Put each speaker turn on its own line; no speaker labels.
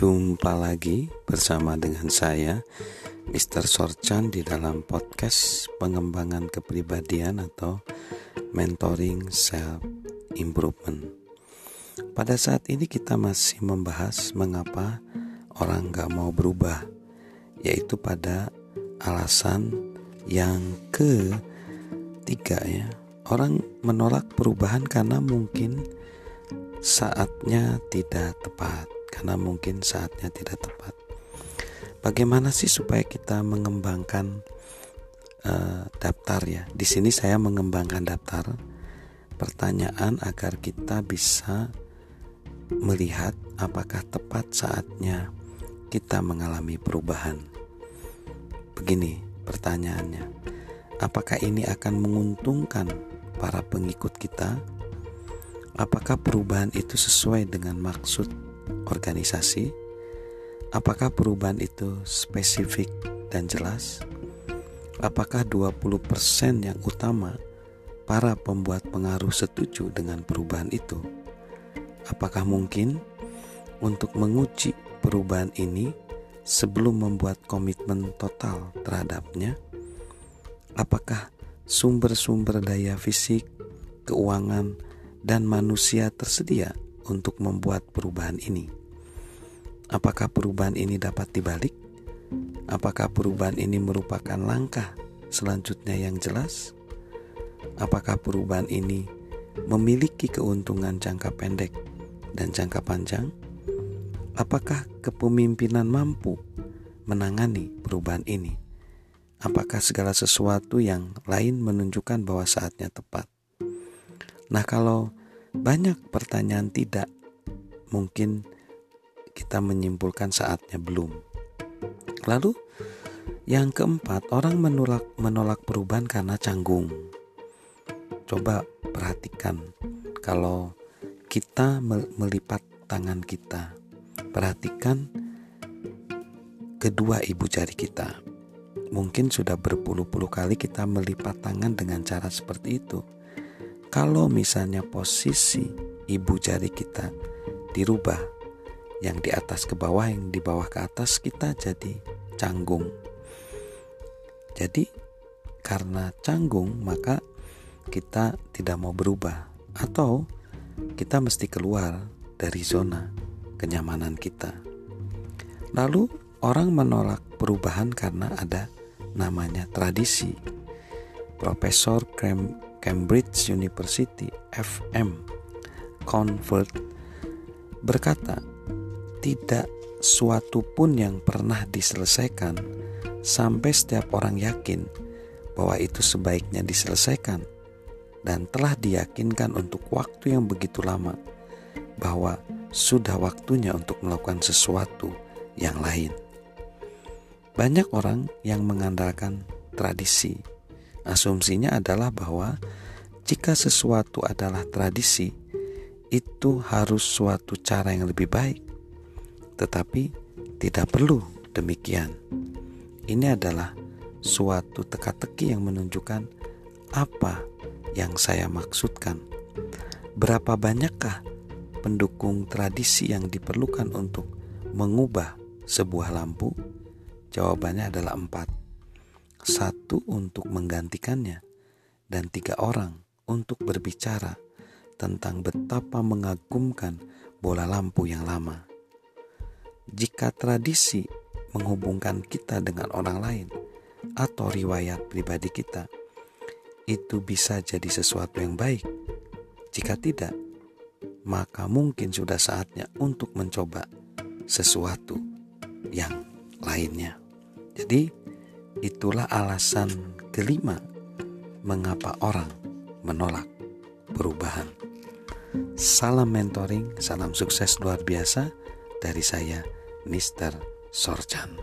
Jumpa lagi bersama dengan saya Mr. Sorchan di dalam podcast pengembangan kepribadian atau mentoring self improvement. Pada saat ini kita masih membahas mengapa orang gak mau berubah, yaitu pada alasan yang ketiga ya. Orang menolak perubahan karena mungkin saatnya tidak tepat karena mungkin saatnya tidak tepat. Bagaimana sih supaya kita mengembangkan uh, daftar ya? Di sini saya mengembangkan daftar pertanyaan agar kita bisa melihat apakah tepat saatnya kita mengalami perubahan. Begini pertanyaannya, apakah ini akan menguntungkan para pengikut kita? Apakah perubahan itu sesuai dengan maksud organisasi? Apakah perubahan itu spesifik dan jelas? Apakah 20% yang utama para pembuat pengaruh setuju dengan perubahan itu? Apakah mungkin untuk menguji perubahan ini sebelum membuat komitmen total terhadapnya? Apakah sumber-sumber daya fisik, keuangan, dan manusia tersedia untuk membuat perubahan ini. Apakah perubahan ini dapat dibalik? Apakah perubahan ini merupakan langkah selanjutnya yang jelas? Apakah perubahan ini memiliki keuntungan jangka pendek dan jangka panjang? Apakah kepemimpinan mampu menangani perubahan ini? Apakah segala sesuatu yang lain menunjukkan bahwa saatnya tepat? Nah, kalau banyak pertanyaan tidak, mungkin kita menyimpulkan saatnya belum. Lalu yang keempat, orang menolak menolak perubahan karena canggung. Coba perhatikan kalau kita melipat tangan kita. Perhatikan kedua ibu jari kita. Mungkin sudah berpuluh-puluh kali kita melipat tangan dengan cara seperti itu kalau misalnya posisi ibu jari kita dirubah, yang di atas ke bawah, yang di bawah ke atas, kita jadi canggung. Jadi, karena canggung, maka kita tidak mau berubah, atau kita mesti keluar dari zona kenyamanan kita. Lalu, orang menolak perubahan karena ada namanya tradisi. Profesor Cambridge University FM Convert berkata, tidak suatu pun yang pernah diselesaikan sampai setiap orang yakin bahwa itu sebaiknya diselesaikan dan telah diyakinkan untuk waktu yang begitu lama bahwa sudah waktunya untuk melakukan sesuatu yang lain. Banyak orang yang mengandalkan tradisi Asumsinya adalah bahwa jika sesuatu adalah tradisi, itu harus suatu cara yang lebih baik. Tetapi tidak perlu demikian. Ini adalah suatu teka-teki yang menunjukkan apa yang saya maksudkan. Berapa banyakkah pendukung tradisi yang diperlukan untuk mengubah sebuah lampu? Jawabannya adalah empat satu untuk menggantikannya, dan tiga orang untuk berbicara tentang betapa mengagumkan bola lampu yang lama. Jika tradisi menghubungkan kita dengan orang lain atau riwayat pribadi kita, itu bisa jadi sesuatu yang baik. Jika tidak, maka mungkin sudah saatnya untuk mencoba sesuatu yang lainnya. Jadi, Itulah alasan kelima mengapa orang menolak perubahan. Salam mentoring, salam sukses luar biasa dari saya, Mr. Sorchan.